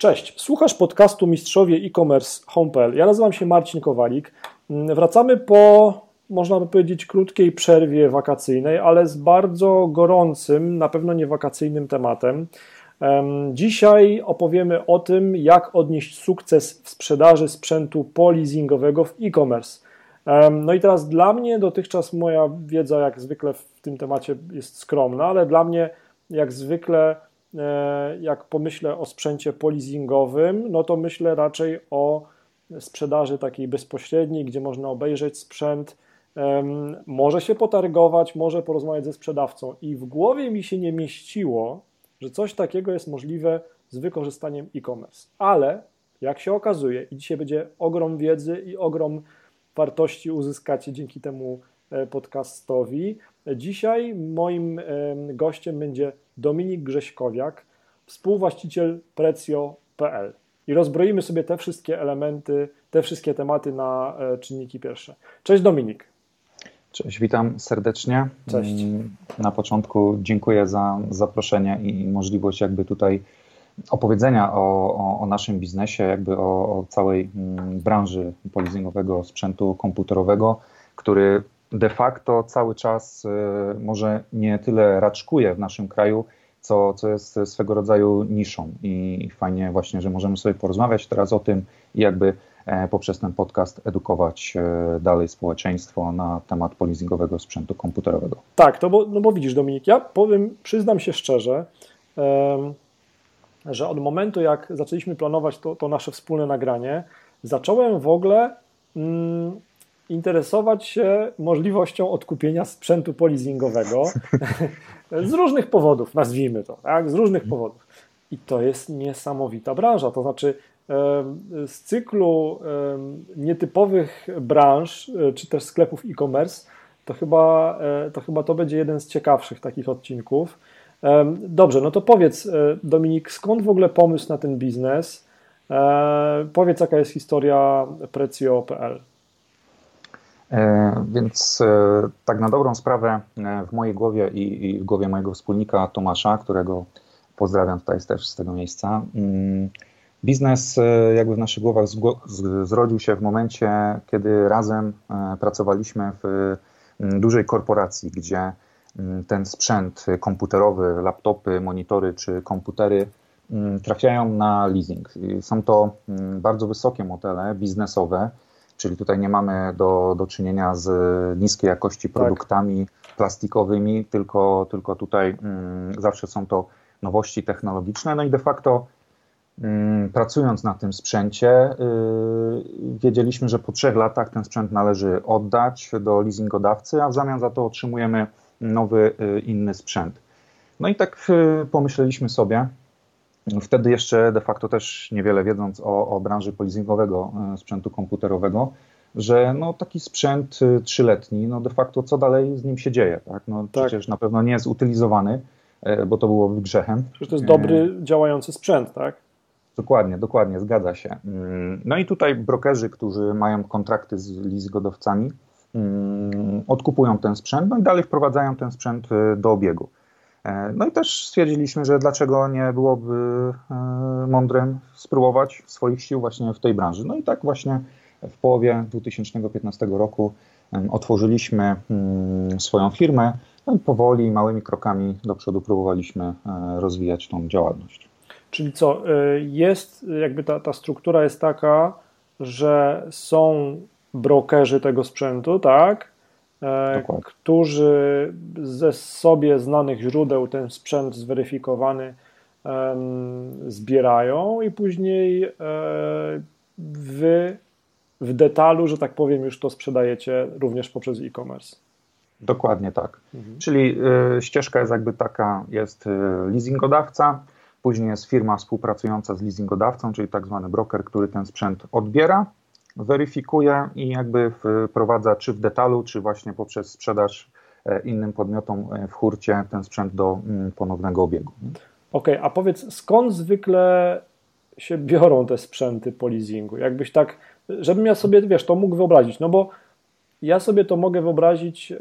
Cześć, słuchasz podcastu Mistrzowie e-commerce Home.pl. Ja nazywam się Marcin Kowalik. Mm, wracamy po, można by powiedzieć, krótkiej przerwie wakacyjnej, ale z bardzo gorącym, na pewno nie wakacyjnym tematem. Dzisiaj opowiemy o tym, jak odnieść sukces w sprzedaży sprzętu poleasingowego w e-commerce. No i teraz dla mnie dotychczas moja wiedza jak zwykle w tym temacie jest skromna, ale dla mnie jak zwykle jak pomyślę o sprzęcie polizingowym, no to myślę raczej o sprzedaży takiej bezpośredniej, gdzie można obejrzeć sprzęt, może się potargować, może porozmawiać ze sprzedawcą. I w głowie mi się nie mieściło, że coś takiego jest możliwe z wykorzystaniem e-commerce. Ale jak się okazuje, i dzisiaj będzie ogrom wiedzy i ogrom wartości uzyskacie dzięki temu e, podcastowi, dzisiaj moim gościem będzie Dominik Grześkowiak, współwłaściciel Precio.pl. I rozbroimy sobie te wszystkie elementy, te wszystkie tematy na e, czynniki pierwsze. Cześć Dominik. Cześć, witam serdecznie. Cześć. Mm, na początku dziękuję za zaproszenie i możliwość jakby tutaj opowiedzenia o, o, o naszym biznesie, jakby o, o całej mm, branży polizingowego sprzętu komputerowego, który de facto cały czas y, może nie tyle raczkuje w naszym kraju, co, co jest swego rodzaju niszą. I fajnie właśnie, że możemy sobie porozmawiać teraz o tym i jakby e, poprzez ten podcast edukować e, dalej społeczeństwo na temat polizingowego sprzętu komputerowego. Tak, to bo, no bo widzisz Dominik, ja powiem, przyznam się szczerze, że od momentu jak zaczęliśmy planować to, to nasze wspólne nagranie, zacząłem w ogóle mm, interesować się możliwością odkupienia sprzętu polizingowego z różnych powodów, nazwijmy to, tak? z różnych powodów. I to jest niesamowita branża, to znaczy z cyklu nietypowych branż, e, czy też sklepów e-commerce, to chyba, e, to chyba to będzie jeden z ciekawszych takich odcinków. Dobrze, no to powiedz e, Dominik, skąd w ogóle pomysł na ten biznes? Powiedz, jaka jest historia Precio.pl. E, więc e, tak na dobrą sprawę e, w mojej głowie i, w głowie mojego wspólnika Tomasza, którego pozdrawiam tutaj też z tego miejsca, mm, biznes jakby w naszych głowach zrodził się w momencie, kiedy razem pracowaliśmy w mm, dużej korporacji, gdzie mm, ten sprzęt komputerowy, laptopy, monitory czy komputery trafiają na leasing. Są to bardzo wysokie modele biznesowe, czyli tutaj nie mamy do, do czynienia z niskiej jakości tak. produktami tak. plastikowymi, tylko, tylko tutaj mm, zawsze są to nowości technologiczne. No i de facto mm, pracując na tym sprzęcie, yy, wiedzieliśmy, że po trzech latach ten sprzęt należy oddać do leasingodawcy, a w zamian za to otrzymujemy nowy, yy, inny sprzęt. No i tak yy, pomyśleliśmy sobie, Wtedy jeszcze de facto też niewiele wiedząc o, o branży polizingowego e, sprzętu komputerowego, że no, taki sprzęt e, trzyletni, no de facto co dalej z nim się dzieje, tak? No, tak. Przecież na pewno nie jest utylizowany, e, bo to byłoby grzechem. Przecież to jest dobry, działający sprzęt, tak? Dokładnie, dokładnie, zgadza się. Mm, no i tutaj brokerzy, którzy mają kontrakty z leasingodawcami, mm, odkupują ten sprzęt, no i dalej wprowadzają ten sprzęt do obiegu. E, no i też stwierdziliśmy, że dlaczego nie byłoby e, mądrym spróbować swoich sił właśnie w tej branży. No i tak właśnie w połowie 2015 roku otworzyliśmy mm, swoją firmę no i powoli, małymi krokami do przodu próbowaliśmy e, rozwijać tą działalność. Czyli co, jest jakby ta, ta struktura jest taka, że są brokerzy tego sprzętu, tak? E, Dokładnie. którzy ze sobie znanych źródeł ten sprzęt zweryfikowany zbierają i później e, wy w detalu, że tak powiem, już to sprzedajecie również poprzez e-commerce. Dokładnie tak. Mhm. Czyli y, ścieżka jest jakby taka, jest y, leasingodawca, później jest firma współpracująca z leasingodawcą, czyli tak zwany broker, który ten sprzęt odbiera, weryfikuje i jakby wprowadza czy w detalu, czy właśnie poprzez sprzedaż e, innym podmiotom e, w hurcie ten sprzęt do mm, ponownego obiegu. Okej, okay, a powiedz, skąd zwykle się biorą te sprzęty po leasingu? Jakbyś tak, żebym ja sobie, wiesz, to mógł wyobrazić, no bo ja sobie to mogę wyobrazić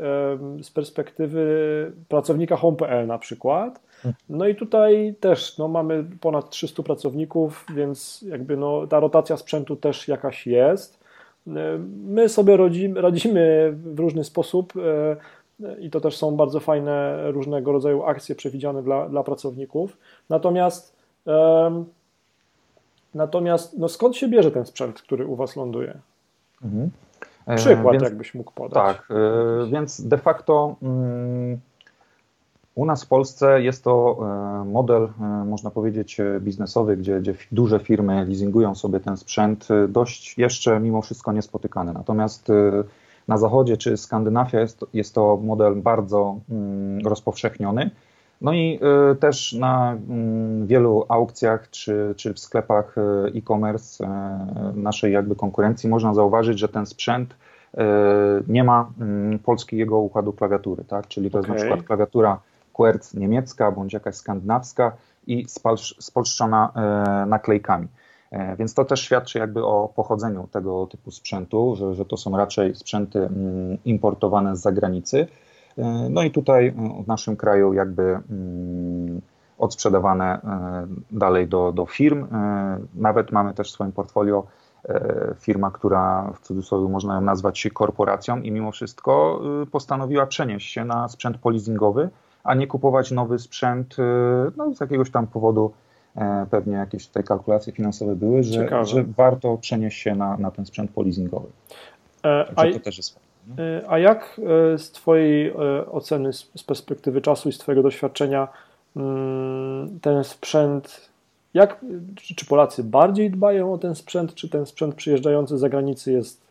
z perspektywy pracownika Home.pl na przykład. No i tutaj też no, mamy ponad 300 pracowników, więc jakby no, ta rotacja sprzętu też jakaś jest. My sobie radzimy, radzimy w różny sposób e, i to też są bardzo fajne różnego rodzaju akcje przewidziane dla, dla pracowników. Natomiast Natomiast no skąd się bierze ten sprzęt, który u Was ląduje? Mhm. E, Przykład, więc, jakbyś mógł podać. Tak, e, więc de facto mm, u nas w Polsce jest to e, model, można powiedzieć, biznesowy, gdzie, gdzie duże firmy leasingują sobie ten sprzęt, dość jeszcze mimo wszystko niespotykany. Natomiast na zachodzie czy Skandynawia jest, jest to model bardzo mm, rozpowszechniony. No i też na mm, wielu aukcjach czy, czy w sklepach e-commerce naszej jakby konkurencji można zauważyć, że ten sprzęt nie ma mm, polskiego układu klawiatury, tak? Czyli to okay. jest na przykład klawiatura QWERTZ niemiecka bądź jakaś skandynawska i spolszczona naklejkami. Więc to też świadczy jakby o pochodzeniu tego typu sprzętu, że, że to są raczej sprzęty mm, importowane z zagranicy. E, no i tutaj e, w naszym kraju jakby mm, odsprzedawane e, dalej do, do firm. Nawet mamy też w swoim portfolio firma, która w cudzysłowie można ją nazwać korporacją i mimo wszystko postanowiła przenieść się na sprzęt polizingowy, a nie kupować nowy sprzęt no, z jakiegoś tam powodu, pewnie jakieś tutaj kalkulacje finansowe były, że, że warto przenieść się na, na ten sprzęt polizingowy. Także to też jest E, a jak e, z Twojej e, oceny, z perspektywy czasu i z Twojego doświadczenia, mm, ten sprzęt, jak, czy Polacy bardziej dbają o ten sprzęt, czy ten sprzęt przyjeżdżający z zagranicy jest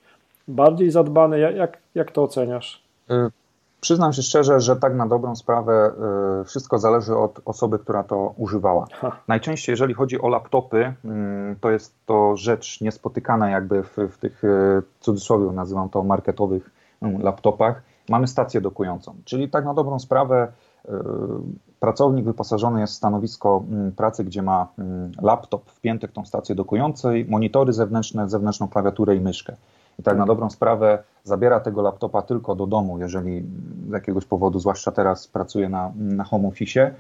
bardziej zadbany? Jak, jak to oceniasz? Przyznam się szczerze, że tak na dobrą sprawę wszystko zależy od osoby, która to używała. Najczęściej, jeżeli chodzi o laptopy, mm, to jest to rzecz niespotykana jakby w, w tych cudzysłowie nazywam to marketowych laptopach, mamy stację dokującą. Czyli tak na dobrą sprawę y, pracownik wyposażony jest w stanowisko mm, pracy, gdzie ma mm, laptop wpięty w tą stację dokującą, monitory zewnętrzne, zewnętrzną klawiaturę i myszkę. I tak na dobrą sprawę zabiera tego laptopa tylko do domu, jeżeli z jakiegoś powodu, zwłaszcza teraz pracuje na, na home office,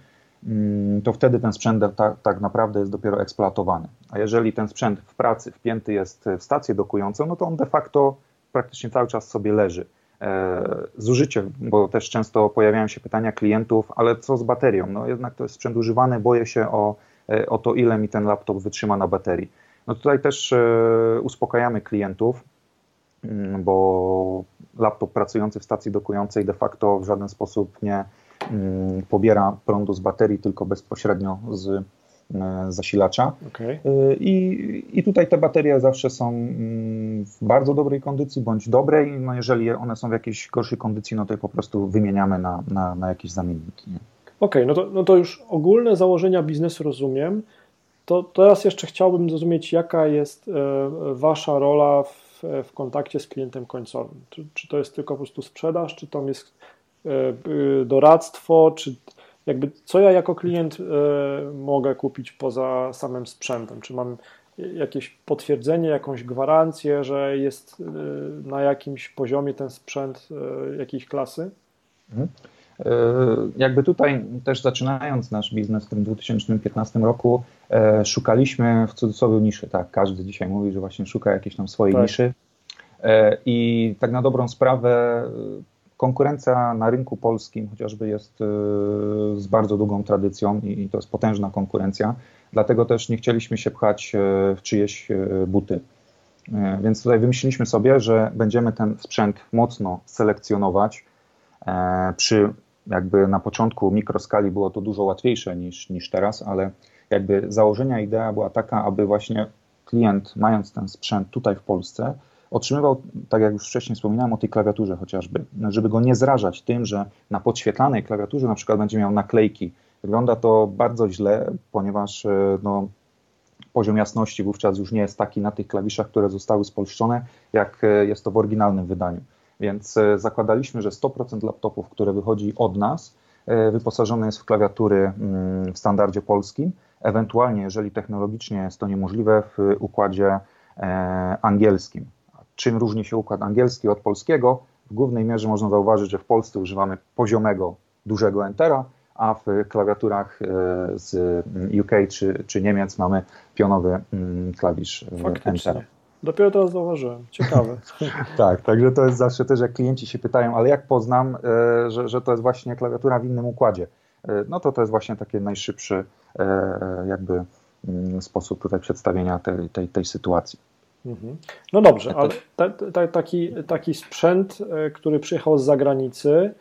mm, to wtedy ten sprzęt tak, naprawdę jest dopiero eksploatowany. A jeżeli ten sprzęt w pracy wpięty jest w stację dokującą, no to on de facto praktycznie cały czas sobie leży. E, zużycie, bo też często pojawiają się pytania klientów, ale co z baterią? No jednak to jest sprzęt używany, boję się o, e, o to, ile mi ten laptop wytrzyma na baterii. No tutaj też e, uspokajamy klientów, bo laptop pracujący w stacji dokującej de facto w żaden sposób nie mm, pobiera prądu z baterii, tylko bezpośrednio z E, zasilacza. Okay. I, I tutaj te baterie zawsze są mm, w bardzo dobrej kondycji bądź dobrej. No jeżeli one są w jakiejś gorszej kondycji, no to je po prostu wymieniamy na, na, na jakieś zamienniki. Okej, okay, no, to, no to już ogólne założenia biznesu rozumiem. To teraz jeszcze chciałbym zrozumieć, jaka jest e, Wasza rola w, w kontakcie z klientem końcowym. Czy, czy to jest tylko po prostu sprzedaż, czy to jest doradztwo, czy jakby co ja jako klient e, mogę kupić poza samym sprzętem? Czy mam jakieś potwierdzenie, jakąś gwarancję, że jest e, na jakimś poziomie ten sprzęt e, jakiejś klasy? Mhm. Jakby tutaj też zaczynając nasz biznes w tym 2015 roku, szukaliśmy w cudzysłowie niszy. Tak, każdy dzisiaj mówi, że właśnie szuka jakiejś tam swojej tak. niszy. I tak na dobrą sprawę Konkurencja na rynku polskim chociażby jest z bardzo długą tradycją i to jest potężna konkurencja, dlatego też nie chcieliśmy się pchać w czyjeś buty. Więc tutaj wymyśliliśmy sobie, że będziemy ten sprzęt mocno selekcjonować. E, przy jakby na początku mikroskali było to dużo łatwiejsze niż, niż teraz, ale jakby założenia, idea była taka, aby właśnie klient, mając ten sprzęt tutaj w Polsce, otrzymywał, tak jak już wcześniej wspominałem o tej klawiaturze chociażby, żeby go nie zrażać tym, że na podświetlanej klawiaturze na przykład będzie miał naklejki. Wygląda to bardzo źle, ponieważ e, no, poziom jasności wówczas już nie jest taki na tych klawiszach, które zostały spolszczone, jak e, jest to w oryginalnym wydaniu. Więc e, zakładaliśmy, że 100% laptopów, które wychodzi od nas, wyposażone jest w klawiatury mm, w standardzie polskim, ewentualnie, jeżeli technologicznie jest to niemożliwe, w układzie angielskim. Czym różni się układ angielski od polskiego? w głównej mierze można zauważyć, że w Polsce używamy poziomego, dużego Entera, a w klawiaturach z UK czy, czy Niemiec mamy pionowy mm, klawisz Faktycznie. Entera. Dopiero teraz zauważyłem. Ciekawe. tak, także to jest zawsze też, jak klienci się pytają, ale jak poznam, e, że, że to jest właśnie klawiatura w innym układzie? E, no to to jest właśnie taki najszybszy e, jakby mm, sposób tutaj przedstawienia tej, tej, tej sytuacji. Mhm. No dobrze, ale ta, ta, taki, taki sprzęt, który przyjechał z zagranicy,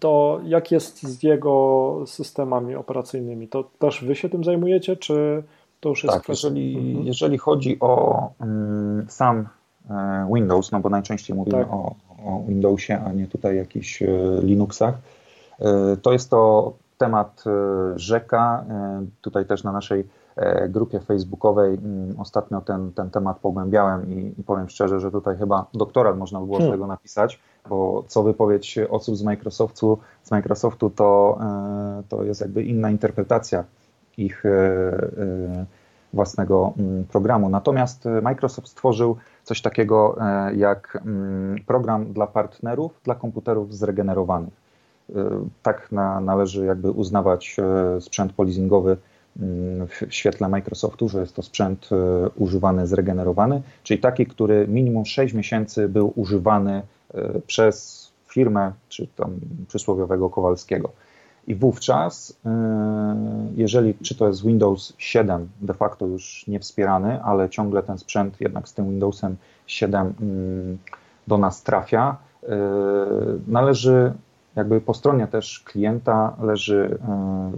to jak jest z jego systemami operacyjnymi? To też wy się tym zajmujecie, czy to już jest tak, jeżeli, mhm. jeżeli chodzi o um, sam e, Windows, no bo najczęściej mówimy tak. o, o, Windowsie, a nie tutaj jakichś e, Linuxach, e, to jest to temat rzeka. Tutaj też na naszej grupie facebookowej mm, ostatnio ten, ten temat pogłębiałem i, i powiem szczerze, że tutaj chyba doktorat można by było hmm. z tego napisać, bo co wypowiedź osób z Microsoftu, z Microsoftu to, to jest jakby inna interpretacja ich e, e, własnego mm, programu. Natomiast e, Microsoft stworzył coś takiego jak mm, program dla partnerów, dla komputerów zregenerowanych. Tak na, należy jakby uznawać sprzęt polizingowy mm, w świetle Microsoftu, że jest to sprzęt używany, zregenerowany, czyli taki, który minimum 6 miesięcy był używany przez firmę, czy tam przysłowiowego Kowalskiego. I wówczas, y, jeżeli czy to jest Windows 7 de facto już nie wspierany, ale ciągle ten sprzęt jednak z tym Windowsem 7 mm, do nas trafia, y, należy jakby po stronie też klienta leży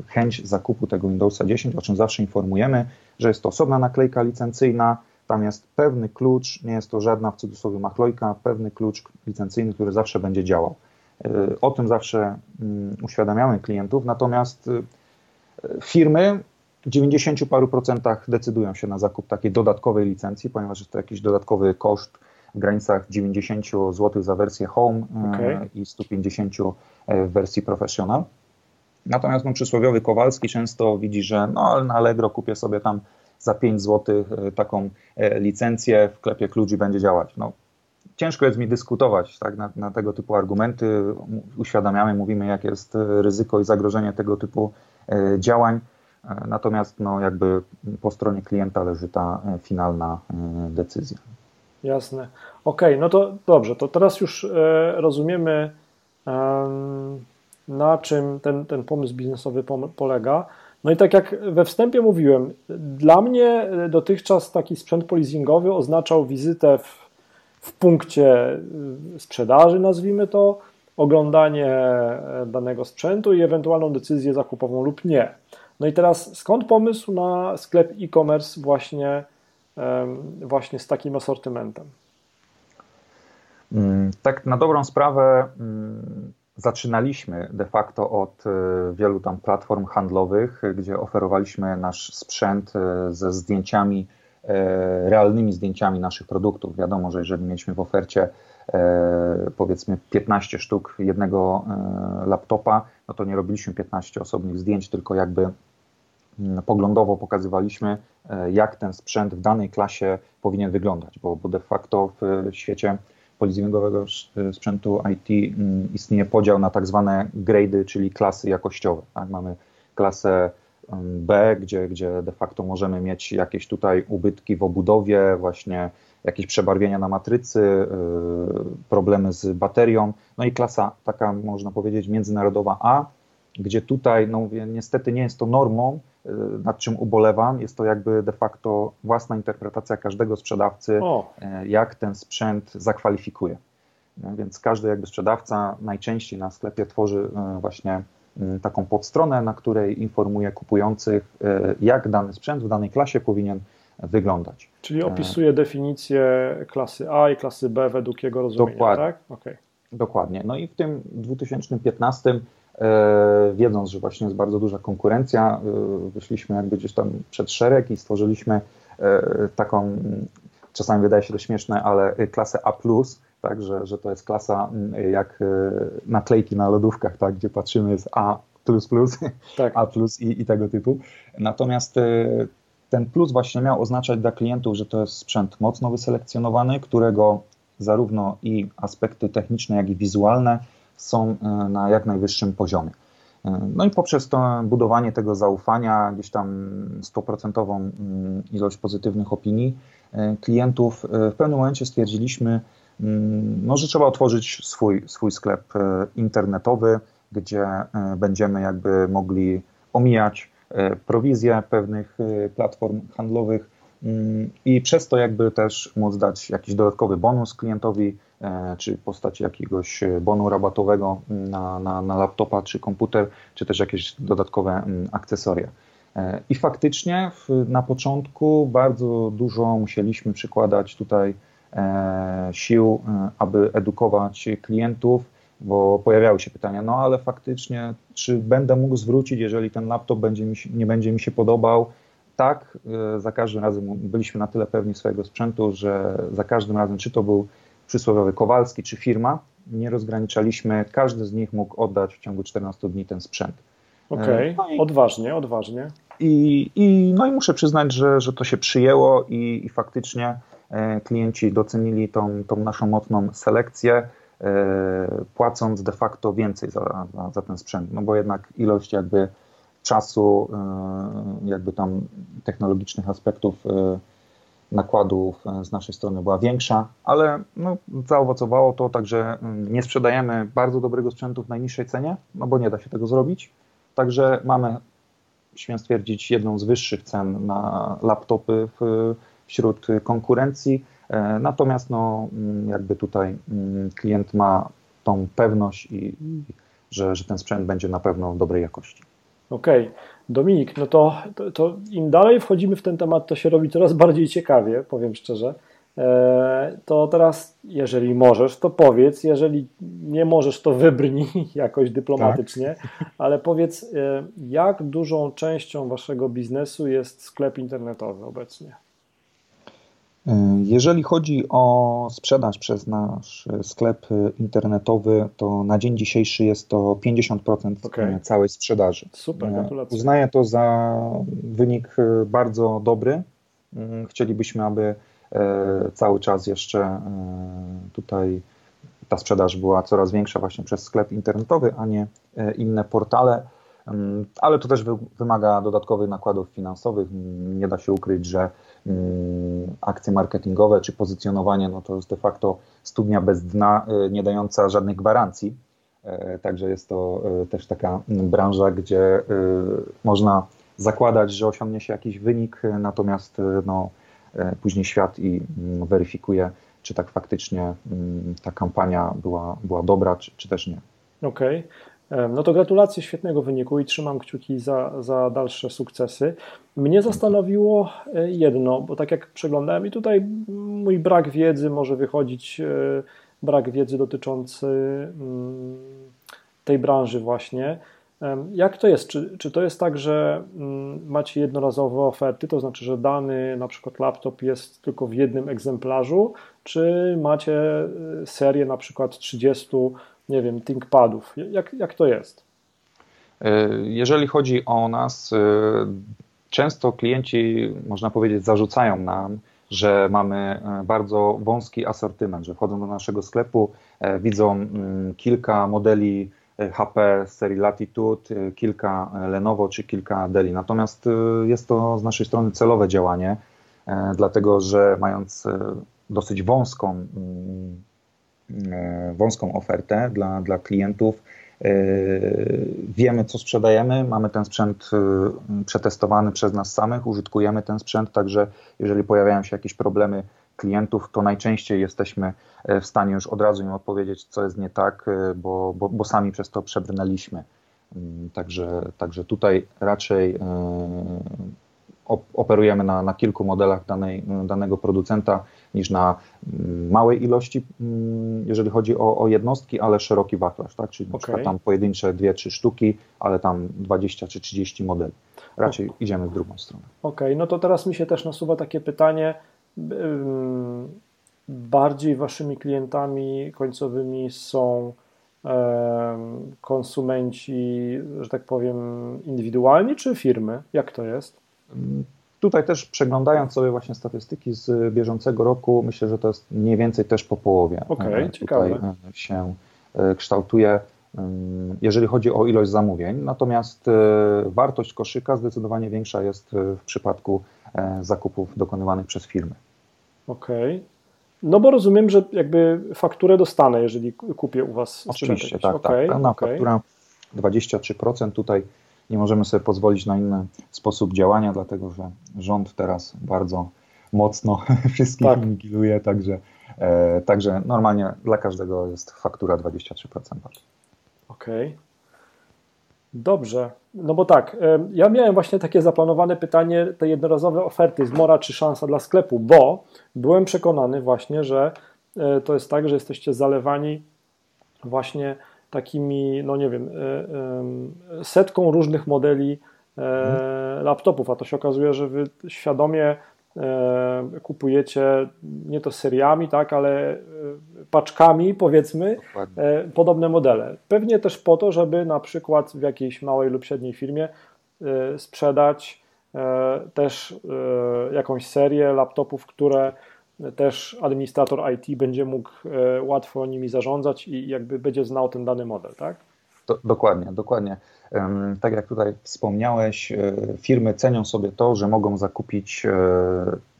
y, chęć zakupu tego Windowsa 10, o czym zawsze informujemy, że jest to osobna naklejka licencyjna, tam jest pewny klucz, nie jest to żadna w cudzysłowie machlojka, pewny klucz licencyjny, który zawsze będzie działał. O tym zawsze mm, uświadamiamy klientów, natomiast y, firmy w 90 paru procentach decydują się na zakup takiej dodatkowej licencji, ponieważ jest to jakiś dodatkowy koszt w granicach 90 zł za wersję Home y, okay. i 150 e, w wersji Professional. Natomiast no, przysłowiowy Kowalski często widzi, że no, na Allegro kupię sobie tam za 5 zł y, taką e, licencję, w klepie klucz i będzie działać. No, ciężko jest mi dyskutować tak, na, na, tego typu argumenty. Uświadamiamy, mówimy, jak jest ryzyko i zagrożenie tego typu e, działań. E, natomiast no, jakby po stronie klienta leży ta e, finalna decyzja. Jasne. Okej, okay, no to dobrze, to teraz już rozumiemy, na czym ten, ten pomysł biznesowy polega. No i tak jak we wstępie mówiłem, dla mnie dotychczas taki sprzęt polizingowy oznaczał wizytę w w punkcie y, sprzedaży, nazwijmy to, oglądanie e, danego sprzętu i ewentualną decyzję zakupową lub nie. No i teraz skąd pomysł na sklep e-commerce właśnie, właśnie z takim asortymentem? Mm, tak, na dobrą sprawę mm, zaczynaliśmy de facto od e, wielu tam platform handlowych, gdzie oferowaliśmy nasz sprzęt e, ze zdjęciami realnymi zdjęciami naszych produktów. Wiadomo, że jeżeli mieliśmy w ofercie e, powiedzmy 15 sztuk jednego e, laptopa, no to nie robiliśmy 15 osobnych zdjęć, tylko jakby mm, poglądowo pokazywaliśmy, jak ten sprzęt w danej klasie powinien wyglądać, bo, de facto w świecie polizingowego sprzętu IT mm, istnieje podział na tak zwane grady, czyli klasy jakościowe. Tak? Mamy klasę B, gdzie, gdzie de facto możemy mieć jakieś tutaj ubytki w obudowie, właśnie jakieś przebarwienia na matrycy, y, problemy z baterią. No i klasa taka, można powiedzieć, międzynarodowa A, gdzie tutaj, no niestety nie jest to normą, y, nad czym ubolewam. Jest to jakby de facto własna interpretacja każdego sprzedawcy, o. Y, jak ten sprzęt zakwalifikuje. No, więc każdy jakby sprzedawca najczęściej na sklepie tworzy właśnie taką podstronę, na której informuje kupujących, y, jak dany sprzęt w danej klasie powinien wyglądać. Czyli opisuje definicję klasy A i klasy B według jego rozumienia, Dokładnie. tak? Okay. Dokładnie. No i w tym 2015 y, wiedząc, że właśnie jest bardzo duża konkurencja, wyszliśmy jakby gdzieś tam przed szereg i stworzyliśmy taką, czasami wydaje się to śmieszne, ale klasę A+, tak, że, że to jest klasa mm, jak e, naklejki na lodówkach, tak, gdzie patrzymy jest A++, tak. A+, i, i tego typu. Natomiast e, ten plus właśnie miał oznaczać dla klientów, że to jest sprzęt mocno wyselekcjonowany, którego zarówno i aspekty techniczne, jak i wizualne są na jak najwyższym poziomie. No i poprzez to budowanie tego zaufania, gdzieś tam 100% mm, ilość pozytywnych opinii klientów, w pewnym momencie stwierdziliśmy, no, że trzeba otworzyć swój, swój sklep internetowy, gdzie będziemy jakby mogli omijać E, prowizję pewnych e, platform handlowych mm, i przez to jakby też móc dać jakiś dodatkowy bonus klientowi, e, czy w postaci jakiegoś bonu rabatowego na, na, na laptopa czy komputer, czy też jakieś dodatkowe mm, akcesoria. I faktycznie na początku bardzo dużo musieliśmy przykładać tutaj sił, aby edukować klientów, bo pojawiały się pytania, no ale faktycznie, czy będę mógł zwrócić, jeżeli ten laptop będzie mi nie będzie mi się podobał? Tak, e, za każdym razem byliśmy na tyle pewni swojego sprzętu, że za każdym razem, czy to był przysłowiowy Kowalski, czy firma, nie rozgraniczaliśmy, każdy z nich mógł oddać w ciągu 14 dni ten sprzęt. Okej, okay. no odważnie, odważnie. I, i, no i muszę przyznać, że, że to się przyjęło i, i faktycznie e, klienci docenili tą, tą naszą mocną selekcję. E, płacąc de facto więcej za, za, za ten sprzęt, no bo jednak ilość jakby czasu, e, jakby tam technologicznych aspektów e, nakładów z naszej strony była większa, ale no, zaowocowało to, także mm, nie sprzedajemy bardzo dobrego sprzętu w najniższej cenie, no bo nie da się tego zrobić. Także mamy, śmiem stwierdzić, jedną z wyższych cen na laptopy w, wśród konkurencji. E, natomiast no, mm, jakby tutaj mm, klient ma tą pewność, i, że, że ten sprzęt będzie na pewno dobrej jakości. Okej, okay. Dominik, no to, to, to, im dalej wchodzimy w ten temat, to się robi coraz bardziej ciekawie, powiem szczerze. E, to teraz, jeżeli możesz, to powiedz, jeżeli nie możesz, to wybrnij jakoś dyplomatycznie, tak. ale powiedz, e, jak dużą częścią waszego biznesu jest sklep internetowy obecnie? Jeżeli chodzi o sprzedaż przez nasz sklep internetowy, to na dzień dzisiejszy jest to 50% okay. całej sprzedaży. Super, gratulacje. Uznaję to za wynik bardzo dobry. Chcielibyśmy, aby e, cały czas jeszcze e, tutaj ta sprzedaż była coraz większa właśnie przez sklep internetowy, a nie e, inne portale. Ale to też wymaga dodatkowych nakładów finansowych. Nie da się ukryć, że Mm, akcje marketingowe czy pozycjonowanie, no to jest de facto studnia bez dna, y, nie dająca żadnych gwarancji. E, także jest to y, też taka branża, gdzie y, można zakładać, że osiągnie się jakiś wynik, natomiast no, e, później świat i mm, weryfikuje, czy tak faktycznie mm, ta kampania była, była dobra, czy, czy też nie. Okej. Okay. No to gratulacje świetnego wyniku i trzymam kciuki za, za dalsze sukcesy. Mnie zastanowiło e, jedno, bo tak jak przeglądałem i tutaj mój brak wiedzy może wychodzić, e, brak wiedzy dotyczący mm, tej branży właśnie. Jak to jest? Czy, czy to jest tak, że mm, macie jednorazowe oferty, to znaczy, że dany na przykład laptop jest tylko w jednym egzemplarzu, czy macie e, serię na przykład 30 nie wiem, ThinkPadów. Jak, jak to jest? E, jeżeli chodzi o nas, e, często klienci, można powiedzieć, zarzucają nam, że mamy e, bardzo wąski asortyment, że wchodzą do naszego sklepu, widzą mm, kilka modeli HP z serii Latitude, kilka Lenovo czy kilka Deli. Natomiast jest to z naszej strony celowe działanie, dlatego że mając dosyć wąską mm, wąską ofertę dla, dla klientów. E, wiemy, co sprzedajemy, mamy ten sprzęt e, przetestowany przez nas samych, użytkujemy ten sprzęt, także jeżeli pojawiają się jakieś problemy klientów, to najczęściej jesteśmy w stanie już od razu im odpowiedzieć, co jest nie tak, bo, bo, bo sami przez to przebrnęliśmy. Mm, także, także tutaj raczej operujemy na, na kilku modelach danej, danego producenta niż na mm, małej ilości, mm, jeżeli chodzi o, o jednostki, ale szeroki wachlarz, tak? czyli okay. tam pojedyncze dwie, trzy sztuki, ale tam 20 czy 30 modeli. Raczej idziemy w drugą stronę. Okej, okay, no to teraz mi się też nasuwa takie pytanie, bardziej waszymi klientami końcowymi są konsumenci, że tak powiem, indywidualni czy firmy? Jak to jest? Tutaj też przeglądając sobie właśnie statystyki z bieżącego roku, myślę, że to jest mniej więcej też po połowie. Okej, okay, ciekawe. się kształtuje jeżeli chodzi o ilość zamówień. Natomiast wartość koszyka zdecydowanie większa jest w przypadku zakupów dokonywanych przez firmy. Okej. Okay. No bo rozumiem, że jakby fakturę dostanę, jeżeli kupię u Was Oczywiście, tak, okay, tak. Pełna okay. faktura 23%. Tutaj nie możemy sobie pozwolić na inny sposób działania, dlatego że rząd teraz bardzo mocno wszystkich tak. inwigiluje, także, e, także normalnie dla każdego jest faktura 23%. Okej. Okay. Dobrze. No bo tak, ja miałem właśnie takie zaplanowane pytanie, te jednorazowe oferty, zmora czy szansa dla sklepu, bo byłem przekonany właśnie, że e, to jest tak, że jesteście zalewani właśnie takimi, no nie wiem, e, setką różnych modeli mhm. laptopów, a to się okazuje, że wy świadomie kupujecie nie to seriami, tak, ale paczkami, powiedzmy, Dokładnie. E, podobne modele. Pewnie też po to, żeby na przykład w jakiejś małej lub średniej firmie e, sprzedać e, też jakąś serię laptopów, które też administrator IT będzie mógł łatwo nimi zarządzać i jakby będzie znał ten dany model, tak? Do, dokładnie, dokładnie. Tak jak tutaj wspomniałeś, firmy cenią sobie to, że mogą zakupić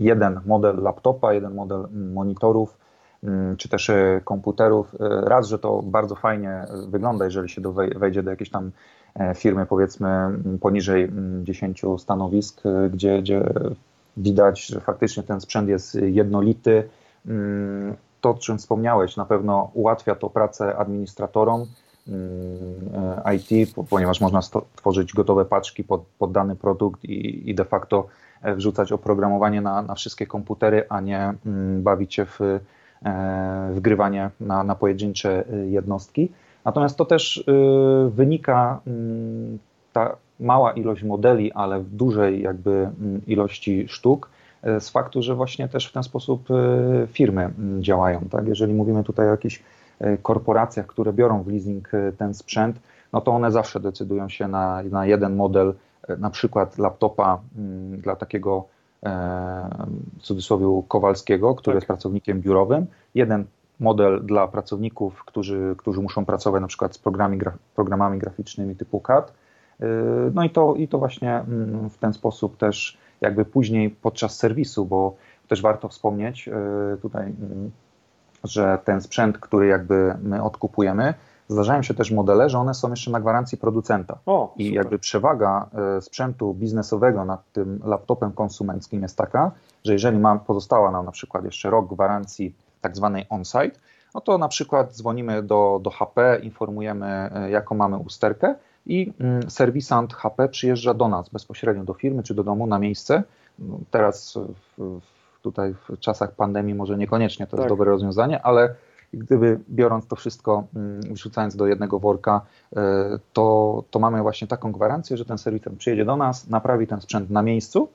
jeden model laptopa, jeden model monitorów Mm, czy też e, komputerów. E, raz, że to bardzo fajnie wygląda, jeżeli się do, wejdzie do jakiejś tam e, firmy, powiedzmy poniżej 10 stanowisk, gdzie, gdzie widać, że faktycznie ten sprzęt jest jednolity. Mm, to, o czym wspomniałeś, na pewno ułatwia to pracę administratorom mm, IT, ponieważ można tworzyć gotowe paczki pod, pod dany produkt i, i de facto wrzucać oprogramowanie na, na wszystkie komputery, a nie bawić się w E, wgrywanie na, na pojedyncze e, jednostki. Natomiast to też e, wynika mm, ta mała ilość modeli, ale w dużej jakby mm, ilości sztuk z faktu, że właśnie też w ten sposób firmy mm, działają. Tak? Jeżeli mówimy tutaj o jakichś korporacjach, które biorą w leasing ten sprzęt, no to one zawsze decydują się na, na jeden model, na przykład laptopa dla takiego w cudzysłowie Kowalskiego, który tak. jest pracownikiem biurowym, jeden model dla pracowników, którzy, którzy muszą pracować na przykład z programami, programami graficznymi typu CAD. Y, no i to, i to właśnie mm, w ten sposób też jakby później podczas serwisu, bo też warto wspomnieć y, tutaj, mm, że ten sprzęt, który jakby my odkupujemy, Zdarzają się też modele, że one są jeszcze na gwarancji producenta. O, I jakby przewaga e, sprzętu biznesowego nad tym laptopem konsumenckim jest taka, że jeżeli mam, pozostała nam na przykład jeszcze rok gwarancji tak zwanej on-site, no to na przykład dzwonimy do, do HP, informujemy jaką mamy usterkę i mm, serwisant HP przyjeżdża do nas bezpośrednio do firmy czy do domu na miejsce. No, teraz w, tutaj w czasach pandemii może niekoniecznie to tak. jest dobre rozwiązanie, ale gdyby biorąc to wszystko, mm, wrzucając do jednego worka, e, to, to mamy właśnie taką gwarancję, że ten serwisant przyjedzie do nas, naprawi ten sprzęt na miejscu.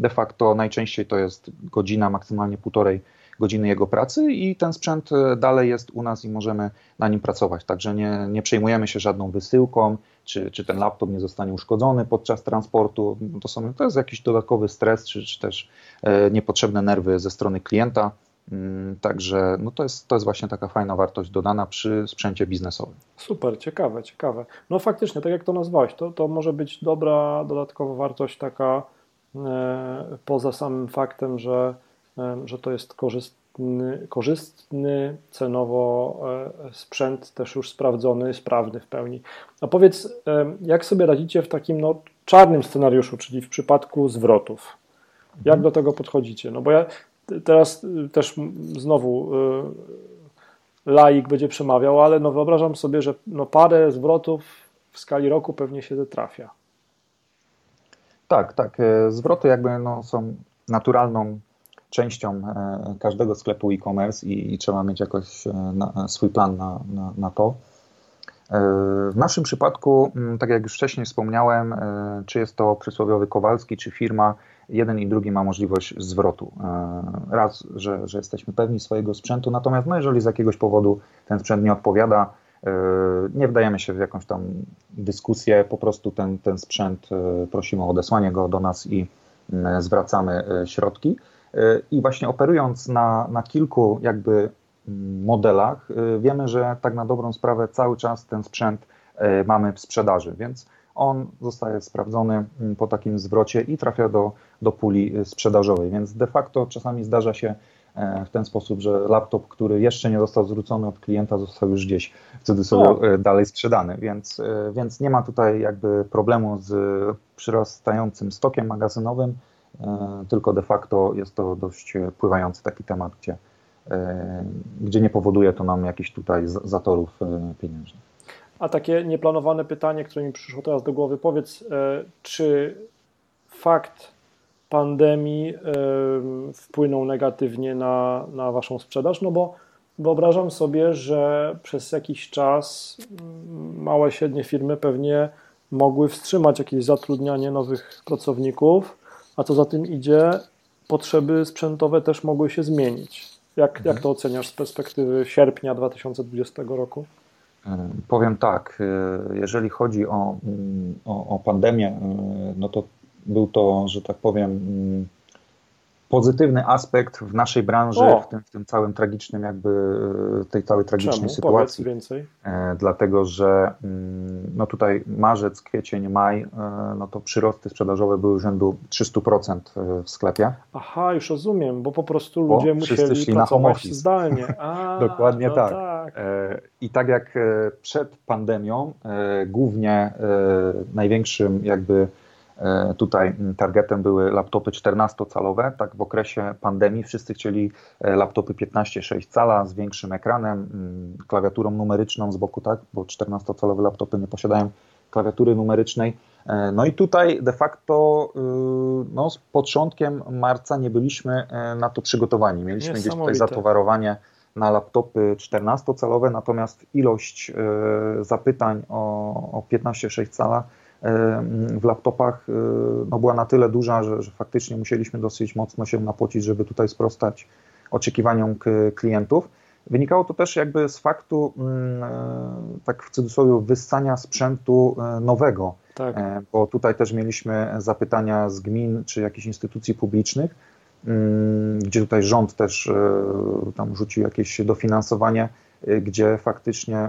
De facto najczęściej to jest godzina, maksymalnie półtorej godziny jego pracy i ten sprzęt e, dalej jest u nas i możemy na nim pracować. Także nie, nie przejmujemy się żadną wysyłką, czy, czy ten laptop nie zostanie uszkodzony podczas transportu. To, są, to jest jakiś dodatkowy stres, czy, czy też e, niepotrzebne nerwy ze strony klienta. Mm, także no to, jest, to jest właśnie taka fajna wartość dodana przy sprzęcie biznesowym. Super, ciekawe, ciekawe. No faktycznie, tak jak to nazwałeś, to, to może być dobra dodatkowa wartość taka e, poza samym faktem, że, że to jest korzystny, korzystny cenowo e, sprzęt, też już sprawdzony, sprawny w pełni. A powiedz, jak sobie radzicie w takim no, czarnym scenariuszu, czyli w przypadku zwrotów? Jak mhm. do tego podchodzicie? No bo ja teraz też znowu y, laik będzie przemawiał, ale no wyobrażam sobie, że no parę zwrotów w skali roku pewnie się trafia. Tak, tak. E, zwroty jakby no, są naturalną częścią e, każdego sklepu e-commerce i, trzeba mieć jakoś e, na, swój plan na, na, na to. W naszym przypadku, tak jak już wcześniej wspomniałem, czy jest to przysłowiowy Kowalski, czy firma, jeden i drugi ma możliwość zwrotu. E, raz, że, że jesteśmy pewni swojego sprzętu, natomiast no, jeżeli z jakiegoś powodu ten sprzęt nie odpowiada, e, nie wdajemy się w jakąś tam dyskusję, po prostu ten, ten sprzęt e, prosimy o odesłanie go do nas i zwracamy środki. I właśnie operując na, na kilku jakby mm, modelach, wiemy, że tak na dobrą sprawę cały czas ten sprzęt mamy w sprzedaży, więc on zostaje sprawdzony mm, po takim zwrocie i trafia do, do puli sprzedażowej. Więc de facto czasami zdarza się E, w ten sposób, że laptop, który jeszcze nie został zwrócony od klienta, został już gdzieś w cudzysłowie no. E, dalej sprzedany, więc, e, więc nie ma tutaj jakby problemu z przyrastającym stokiem magazynowym, tylko de facto jest to dość pływający taki temat, gdzie, gdzie nie powoduje to nam jakichś tutaj zatorów pieniężnych. A takie nieplanowane pytanie, które mi przyszło teraz do głowy, powiedz, czy fakt pandemii wpłynął negatywnie na, na Waszą sprzedaż? No bo wyobrażam sobie, że przez jakiś czas mm, małe, średnie firmy pewnie mogły wstrzymać jakieś zatrudnianie nowych pracowników, a co za tym idzie, potrzeby sprzętowe też mogły się zmienić. Jak, mhm. jak to oceniasz z perspektywy sierpnia 2020 roku? Powiem tak, y, jeżeli chodzi o, mm, o, o pandemię, y, no to był to, że tak powiem, mm, pozytywny aspekt w naszej branży, w tym, w tym, całym tragicznym, jakby e, tej całej tragicznej Czemu? sytuacji. Powiedz więcej. E, dlatego, że mm, no tutaj marzec, kwiecień, maj, e, no to przyrosty sprzedażowe były rzędu 300% w sklepie. Aha, już rozumiem, bo po prostu ludzie bo musieli pracować zdalnie. A, Dokładnie no tak. tak. I tak jak przed pandemią, głównie największym jakby tutaj targetem były laptopy 14-calowe. Tak w okresie pandemii wszyscy chcieli e, laptopy 15,6 cala z większym ekranem, klawiaturą numeryczną z boku, tak, bo 14-calowe laptopy nie posiadają klawiatury numerycznej. E, no i tutaj de facto no, z początkiem marca nie byliśmy na to przygotowani. Mieliśmy gdzieś tutaj zatowarowanie na laptopy 14-calowe, natomiast ilość zapytań o, o 15,6 cala w laptopach y, no, była na tyle duża, że, że faktycznie musieliśmy dosyć mocno się napocić, żeby tutaj sprostać oczekiwaniom klientów. Wynikało to też jakby z faktu, mm, e, tak w cudzysłowie, wyssania sprzętu e, nowego, tak. E, bo tutaj też mieliśmy zapytania z gmin czy jakichś instytucji publicznych, mm, gdzie tutaj rząd też tam rzucił jakieś dofinansowanie, gdzie faktycznie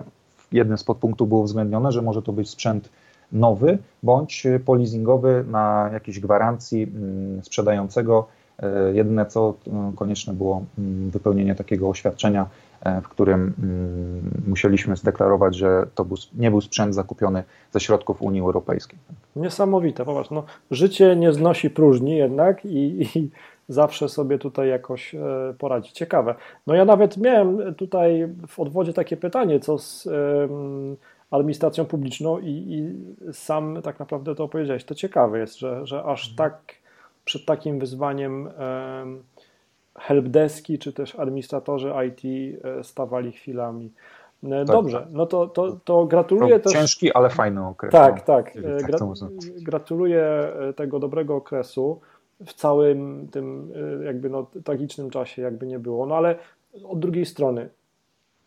jednym z podpunktów było uwzględnione, że może to być sprzęt nowy bądź polizingowy na jakiejś gwarancji mm, sprzedającego. E, jedyne co e, konieczne było mm, wypełnienie takiego oświadczenia, e, w którym mm, musieliśmy zdeklarować, że to nie był sprzęt zakupiony ze środków Unii Europejskiej. Niesamowite, popatrz, no, życie nie znosi próżni jednak i, i zawsze sobie tutaj jakoś poradzi. Ciekawe. No ja nawet miałem tutaj w odwodzie takie pytanie, co z administracją publiczną i, i, sam tak naprawdę to opowiedziałeś. To ciekawe jest, że, że aż mhm. tak przed takim wyzwaniem helpdeski czy też administratorzy IT e, stawali chwilami. E, tak, dobrze, tak. no to, to, to gratuluję to też. Ciężki, ale fajny okres. Tak, no. tak. E, tak Gra gratuluję tego dobrego okresu w całym tym jakby no, tragicznym czasie, jakby nie było. No ale od drugiej strony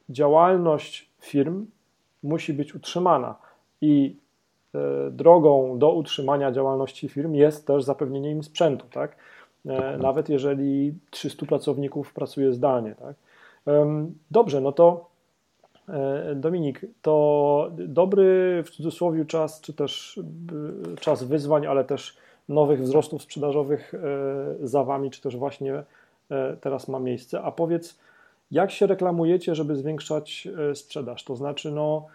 działalność firm musi być utrzymana i e, drogą do utrzymania działalności firm jest też zapewnienie im sprzętu, tak? E, nawet jeżeli 300 pracowników pracuje zdalnie, tak? Dobrze, no to e, Dominik, to dobry w cudzysłowie czas, czy też czas wyzwań, ale też nowych wzrostów sprzedażowych za Wami, czy też właśnie teraz ma miejsce. A powiedz, jak się reklamujecie, żeby zwiększać e, sprzedaż? To znaczy, no,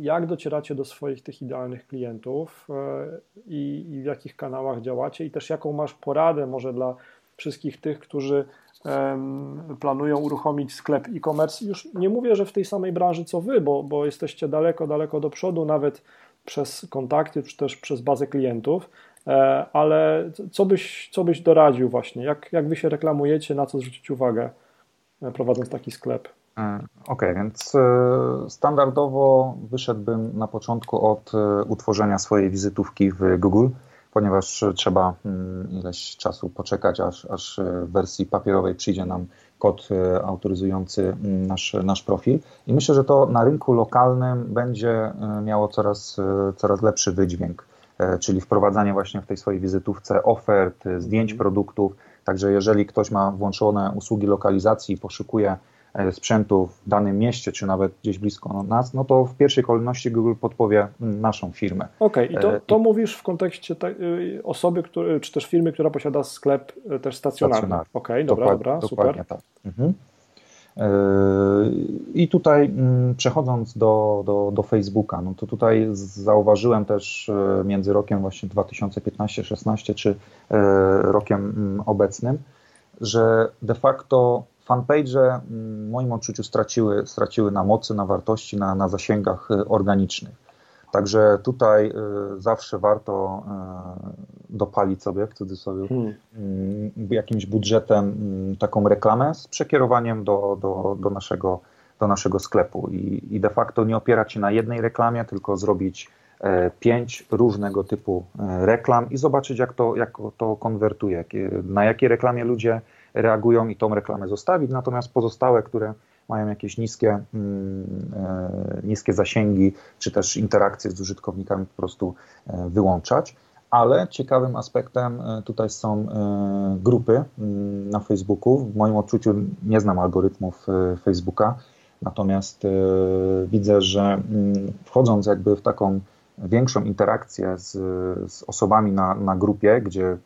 jak docieracie do swoich tych idealnych klientów e, i, i w jakich kanałach działacie i też jaką masz poradę może dla wszystkich tych, którzy planują uruchomić sklep e-commerce. Już nie mówię, że w tej samej branży co wy, bo, bo jesteście daleko, daleko do przodu, nawet przez kontakty, czy też przez bazę klientów, e, ale co byś, co byś doradził właśnie? Jak, jak wy się reklamujecie, na co zwrócić uwagę? E, prowadząc taki sklep. E, okej, okay, więc e, standardowo wyszedłbym na początku od utworzenia swojej wizytówki w Google, ponieważ trzeba mm, ileś czasu poczekać, aż, aż w wersji papierowej przyjdzie nam kod autoryzujący mm, nasz, nasz profil. I myślę, że to na rynku lokalnym będzie miało coraz, coraz lepszy wydźwięk. czyli wprowadzanie właśnie w tej swojej wizytówce ofert, zdjęć mhm. produktów. Także jeżeli ktoś ma włączone usługi lokalizacji i poszukuje E, sprzętu w danym mieście, czy nawet gdzieś blisko nas, no to w pierwszej kolejności Google podpowie naszą firmę. Okej, okay. i to, e, to mówisz w kontekście y, osoby, który, czy też firmy, która posiada sklep y, też stacjonarny. stacjonarny. Okej, okay, dobra, dobra, super. Tak. Mhm. E, I tutaj mm, przechodząc do, do, do Facebooka, no to tutaj zauważyłem też między rokiem właśnie 2015-16 czy rokiem mm, obecnym, że de facto fanpage mm, w moim odczuciu straciły, straciły na mocy, na wartości, na, na zasięgach y, organicznych. Także tutaj y, zawsze warto y, dopalić sobie w cudzysłowie hmm. jakimś budżetem taką reklamę z przekierowaniem do, do, do, naszego, do naszego sklepu I, i de facto nie opierać się na jednej reklamie, tylko zrobić e, pięć różnego typu e, reklam i zobaczyć, jak to, jak to konwertuje, na jakie reklamie ludzie reagują i tą reklamę zostawić, natomiast pozostałe, które mają jakieś niskie, mm, e, niskie zasięgi, czy też interakcje z użytkownikami po prostu e, wyłączać. Ale ciekawym aspektem e, tutaj są grupy mm, na Facebooku. W moim odczuciu nie znam algorytmów Facebooka, natomiast widzę, że mm, wchodząc jakby w taką większą interakcję z, z osobami na, na grupie, gdzie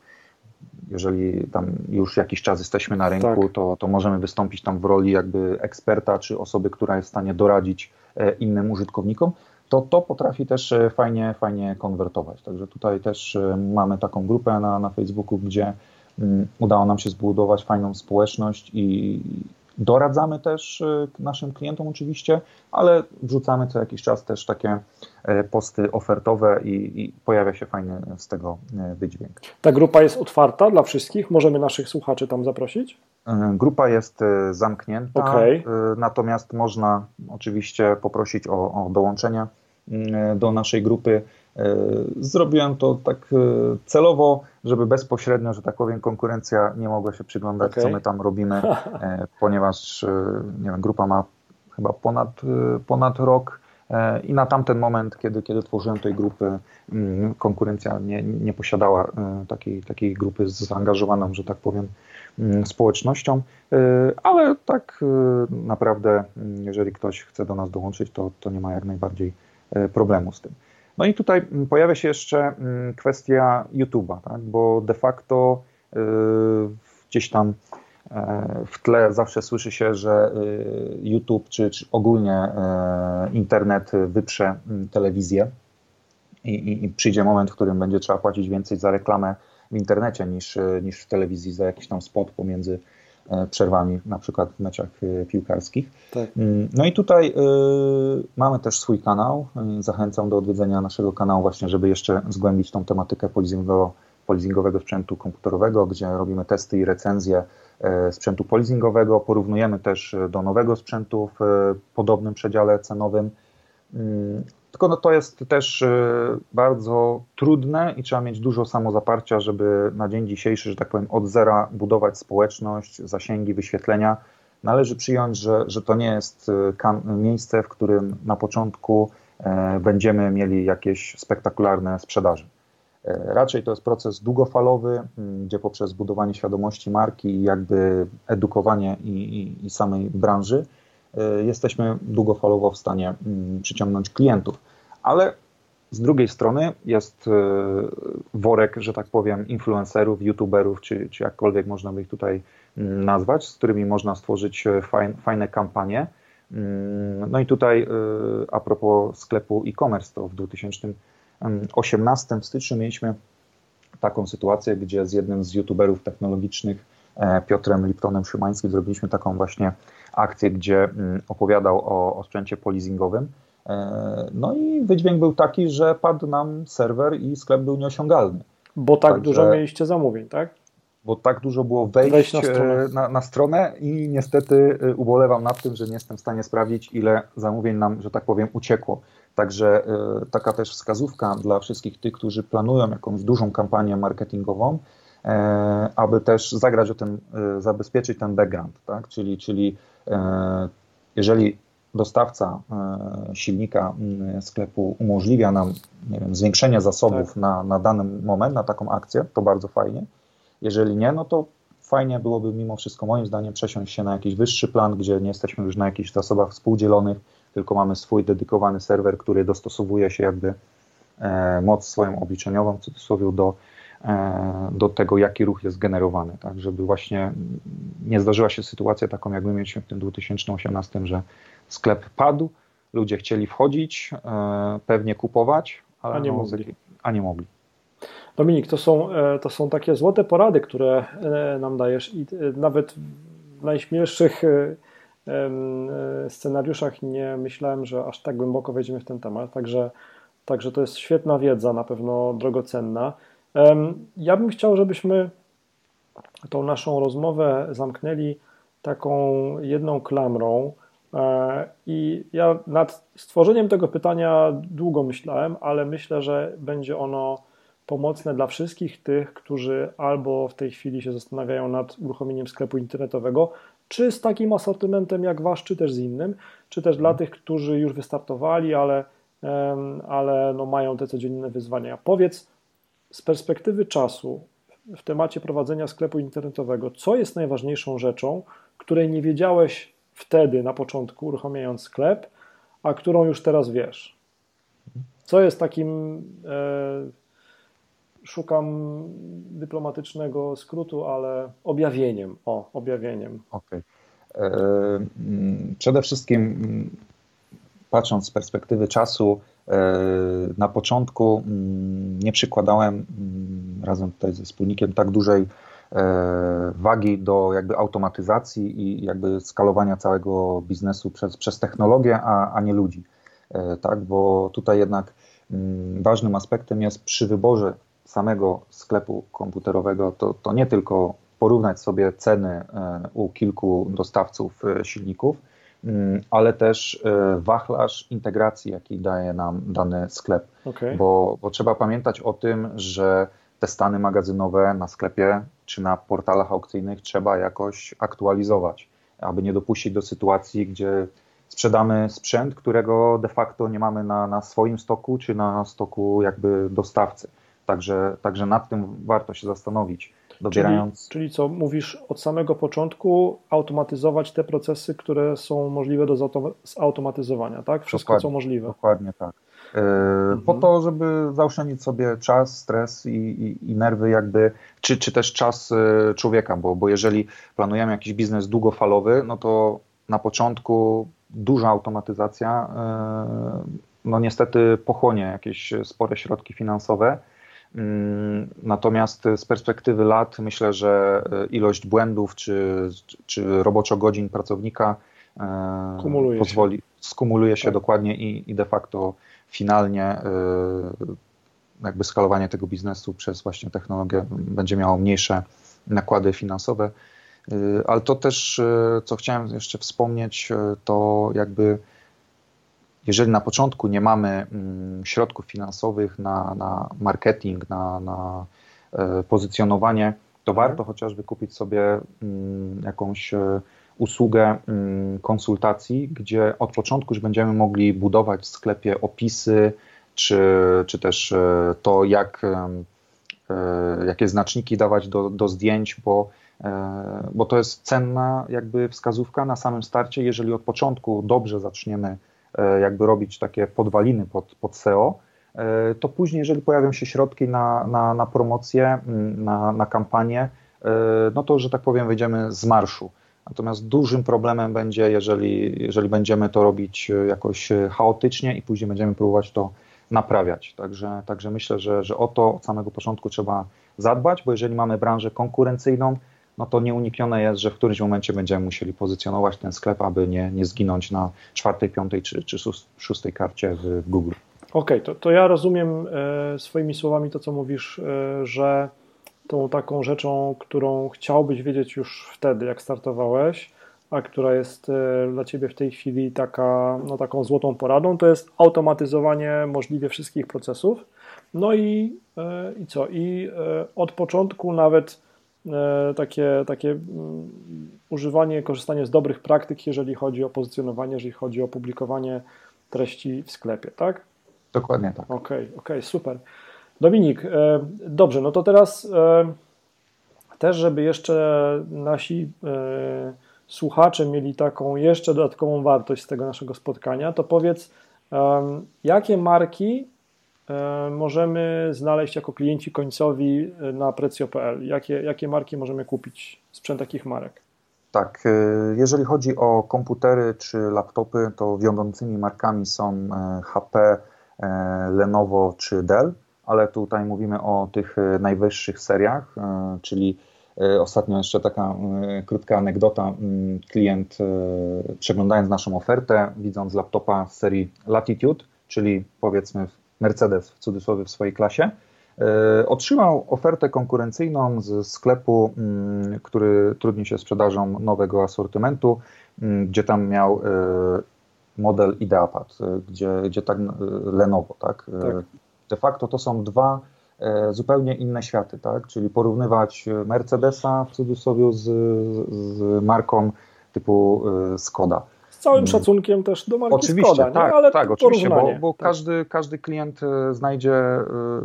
jeżeli tam już jakiś czas jesteśmy na rynku, tak. to, to możemy wystąpić tam w roli jakby eksperta czy osoby, która jest w stanie doradzić e, innym użytkownikom, to to potrafi też e, fajnie, fajnie konwertować. Także tutaj też e, mamy taką grupę na, na Facebooku, gdzie mm, udało nam się zbudować fajną społeczność i, Doradzamy też y, naszym klientom oczywiście, ale wrzucamy co jakiś czas też takie e, posty ofertowe i, i, pojawia się fajny z tego e, wydźwięk. Ta grupa jest otwarta dla wszystkich? Możemy naszych słuchaczy tam zaprosić? E, grupa jest zamknięta, okay. natomiast można oczywiście poprosić o, o dołączenie mm, do naszej grupy. Zrobiłem to tak celowo, żeby bezpośrednio, że tak powiem, konkurencja nie mogła się przyglądać, okay. co my tam robimy, e, ponieważ e, nie wiem, grupa ma chyba ponad, e, ponad rok i na tamten moment, kiedy, kiedy tworzyłem tej grupy, mm, konkurencja nie, nie posiadała takiej, takiej grupy zaangażowaną, że tak powiem, mm, społecznością, ale tak naprawdę, mm, jeżeli ktoś chce do nas dołączyć, to, to nie ma jak najbardziej problemu z tym. No i tutaj mm, pojawia się jeszcze mm, kwestia YouTube'a, tak? bo de facto y, gdzieś tam e, w tle zawsze słyszy się, że y, YouTube czy, czy ogólnie e, internet wyprze mm, telewizję i, i, i, przyjdzie moment, w którym będzie trzeba płacić więcej za reklamę w internecie niż, niż w telewizji za jakiś tam spot pomiędzy E, przerwami, na przykład w meczach e, piłkarskich. Tak. Mm, no i tutaj y, mamy też swój kanał. Zachęcam do odwiedzenia naszego kanału właśnie, żeby jeszcze zgłębić tą tematykę polizingowego, polizingowego sprzętu komputerowego, gdzie robimy testy i recenzje sprzętu polizingowego. Porównujemy też do nowego sprzętu w podobnym przedziale cenowym. Tylko no to jest też y, bardzo trudne i trzeba mieć dużo samozaparcia, żeby na dzień dzisiejszy, że tak powiem, od zera budować społeczność, zasięgi, wyświetlenia. Należy przyjąć, że, że to nie jest y, miejsce, w którym na początku e, będziemy mieli jakieś spektakularne sprzedaże. E, raczej to jest proces długofalowy, gdzie poprzez budowanie świadomości marki i jakby edukowanie i, i, i samej branży jesteśmy długofalowo w stanie mm, przyciągnąć klientów. Ale z drugiej strony jest e, worek, że tak powiem, influencerów, youtuberów, czy, czy jakkolwiek można by ich tutaj mm, nazwać, z którymi można stworzyć e, fajne, kampanie. Mm, no i tutaj a propos sklepu e-commerce, to w 2018 styczniu mieliśmy taką sytuację, gdzie z jednym z youtuberów technologicznych, Piotrem Liptonem Szymańskim, zrobiliśmy taką właśnie akcję, gdzie mm, opowiadał o, o sprzęcie polizingowym. E, no i wydźwięk był taki, że padł nam serwer i sklep był nieosiągalny. Bo tak Także, dużo mieliście zamówień, tak? Bo tak dużo było wejść, wejść na, stronę. Na, na, stronę i niestety e, ubolewam nad tym, że nie jestem w stanie sprawdzić, ile zamówień nam, że tak powiem, uciekło. Także e, taka też wskazówka dla wszystkich tych, którzy planują jakąś dużą kampanię marketingową, aby też zagrać o tym, zabezpieczyć ten background, tak? czyli, czyli E, jeżeli dostawca silnika sklepu umożliwia nam nie wiem, zwiększenie zasobów tak. na, na dany moment, na taką akcję, to bardzo fajnie. Jeżeli nie, no to fajnie byłoby mimo wszystko moim zdaniem przesiąść się na jakiś wyższy plan, gdzie nie jesteśmy już na jakichś zasobach współdzielonych, tylko mamy swój dedykowany serwer, który dostosowuje się jakby e, moc swoją obliczeniową w cudzysłowie do, e, do tego, jaki ruch jest generowany, tak, żeby właśnie nie zdarzyła się sytuacja taką, jak my mieliśmy w tym 2018, że sklep padł, ludzie chcieli wchodzić, e, pewnie kupować, ale a nie, no, mogli. a nie mogli. Dominik, to są, e, to są takie złote porady, które e, nam dajesz i e, nawet w najśmielszych scenariuszach nie myślałem, że aż tak głęboko wejdziemy w ten temat, także, także to jest świetna wiedza, na pewno drogocenna. Ja bym chciał, żebyśmy tą naszą rozmowę zamknęli taką jedną klamrą i ja nad stworzeniem tego pytania długo myślałem, ale myślę, że będzie ono pomocne dla wszystkich tych, którzy albo w tej chwili się zastanawiają nad uruchomieniem sklepu internetowego, czy z takim asortymentem jak wasz, czy też z innym, czy też dla tych, którzy już wystartowali, ale, ale no mają te codzienne wyzwania. Powiedz z perspektywy czasu w temacie prowadzenia sklepu internetowego, co jest najważniejszą rzeczą, której nie wiedziałeś wtedy na początku uruchamiając sklep, a którą już teraz wiesz? Co jest takim e, szukam dyplomatycznego skrótu, ale objawieniem. O, objawieniem. Okej. Okay. E, przede wszystkim, patrząc z perspektywy czasu, na początku mm, nie przykładałem razem tutaj ze wspólnikiem tak dużej e, wagi do jakby automatyzacji i jakby skalowania całego biznesu przez, przez technologię, a, a nie ludzi. Tak, bo tutaj jednak ważnym aspektem jest przy wyborze samego sklepu komputerowego, to, to nie tylko porównać sobie ceny e, u kilku dostawców e, silników, mm, ale też e, wachlarz integracji, jaki daje nam dany sklep. Okay. Bo, bo trzeba pamiętać o tym, że te stany magazynowe na sklepie czy na portalach aukcyjnych trzeba jakoś aktualizować, aby nie dopuścić do sytuacji, gdzie sprzedamy sprzęt, którego de facto nie mamy na, na swoim stoku czy na stoku jakby dostawcy. Także, także nad tym warto się zastanowić. Dobierając... Czyli, czyli co, mówisz od samego początku automatyzować te procesy, które są możliwe do zautomatyzowania, tak? Wszystko, dokładnie, co możliwe. Dokładnie tak. Yy, mhm. Po to, żeby zaoszczędzić sobie czas, stres i, i, i, nerwy, jakby, czy, czy też czas e, człowieka, bo, bo jeżeli planujemy jakiś biznes długofalowy, no to na początku duża automatyzacja, yy, no niestety pochłonie jakieś spore środki finansowe natomiast z perspektywy lat myślę, że e, ilość błędów czy, czy roboczo godzin pracownika e, Kumuluje pozwoli, się. skumuluje się tak. dokładnie i, i de facto finalnie e, jakby skalowanie tego biznesu przez właśnie technologię będzie miało mniejsze nakłady finansowe. Ale to też, co chciałem jeszcze wspomnieć, to jakby jeżeli na początku nie mamy mm, środków finansowych na, na marketing, na, na e, pozycjonowanie, to mhm. warto chociażby kupić sobie mm, jakąś e, usługę mm, konsultacji, gdzie od początku już będziemy mogli budować w sklepie opisy, czy, czy też e, to, jak, jakie znaczniki dawać do, do zdjęć, bo, bo to jest cenna jakby wskazówka na samym starcie. Jeżeli od początku dobrze zaczniemy jakby robić takie podwaliny pod, pod SEO, e, to później, jeżeli pojawią się środki na, na, na promocję, mm, na, na kampanię, e, no to, że tak powiem, wyjdziemy z marszu. Natomiast dużym problemem będzie, jeżeli, jeżeli będziemy to robić jakoś chaotycznie i później będziemy próbować to naprawiać. Także, także myślę, że, że o to od samego początku trzeba zadbać, bo jeżeli mamy branżę konkurencyjną, no to nieuniknione jest, że w którymś momencie będziemy musieli pozycjonować ten sklep, aby nie, nie zginąć na czwartej, piątej czy, czy szóstej karcie w, Google. Okej, okay, to, to ja rozumiem e, swoimi słowami to, co mówisz, e, że tą taką rzeczą, którą chciałbyś wiedzieć już wtedy, jak startowałeś, a która jest e, dla Ciebie w tej chwili taka, no, taką złotą poradą, to jest automatyzowanie możliwie wszystkich procesów. No i, i co? I od początku nawet takie, takie mm, używanie, korzystanie z dobrych praktyk, jeżeli chodzi o pozycjonowanie, jeżeli chodzi o publikowanie treści w sklepie, tak? Dokładnie tak. Okej, okay, okej, okay, super. Dominik, e, dobrze, no to teraz e, też, żeby jeszcze nasi e, słuchacze mieli taką jeszcze dodatkową wartość z tego naszego spotkania, to powiedz, jakie marki możemy znaleźć jako klienci końcowi na Precio.pl? Jakie, jakie marki możemy kupić, sprzęt takich marek? Tak, jeżeli chodzi o komputery czy laptopy, to wiodącymi markami są HP, Lenovo czy Dell ale tutaj mówimy o tych e, najwyższych seriach, e, czyli e, Ostatnio jeszcze taka krótka anegdota. Mm, klient przeglądając naszą ofertę, widząc laptopa z serii Latitude, czyli powiedzmy Mercedes w cudzysłowie w swojej klasie, otrzymał ofertę konkurencyjną z sklepu, mm, który trudni się sprzedażą nowego asortymentu, mm, gdzie tam miał model IdeaPad, gdzie, gdzie tak Lenovo, tak? tak de facto to są dwa e, zupełnie inne światy, tak? Czyli porównywać Mercedesa w cudzysłowie z, z marką typu e, Skoda. Całym mm. szacunkiem też do marki oczywiście, Skoda, tak, ale tak, oczywiście, bo, bo tak. każdy, każdy klient e, znajdzie,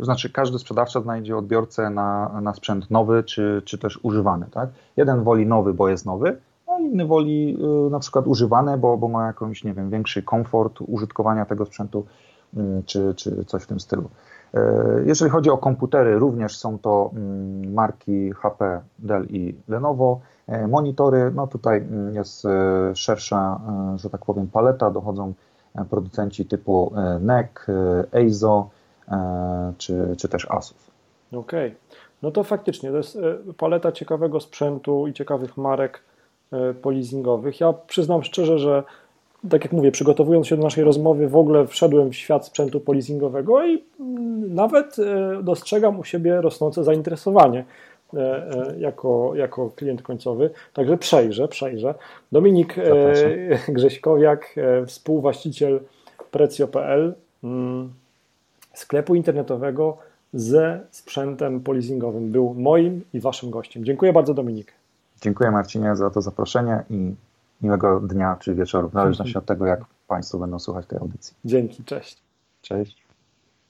znaczy każdy sprzedawca znajdzie odbiorcę na, na sprzęt nowy, czy, czy też używany, tak? Jeden woli nowy, bo jest nowy, a inny woli na przykład używany, bo, bo ma jakąś, nie wiem, większy komfort użytkowania tego sprzętu Y, czy, czy coś w tym stylu. Jeżeli chodzi o komputery, również są to mm, marki HP, Dell i Lenovo. Monitory, no tutaj jest szersza, że tak powiem, paleta. Dochodzą producenci typu NEC, EIZO czy, czy też Asus. Okej, okay. no to faktycznie to jest paleta ciekawego sprzętu i ciekawych marek polizingowych. Ja przyznam szczerze, że tak jak mówię, przygotowując się do naszej rozmowy, w ogóle wszedłem w świat sprzętu polizingowego i mm, nawet e, dostrzegam u siebie rosnące zainteresowanie e, e, jako, jako klient końcowy. Także przejrzę, przejrzę. Dominik Zapraszam. Grześkowiak, współwłaściciel Precio.pl, mm, sklepu internetowego ze sprzętem polizingowym, był moim i waszym gościem. Dziękuję bardzo, Dominik. Dziękuję Marcinie za to zaproszenie i miłego dnia czy wieczoru, w zależności od tego, jak Państwo będą słuchać tej audycji. Dzięki, cześć. Cześć.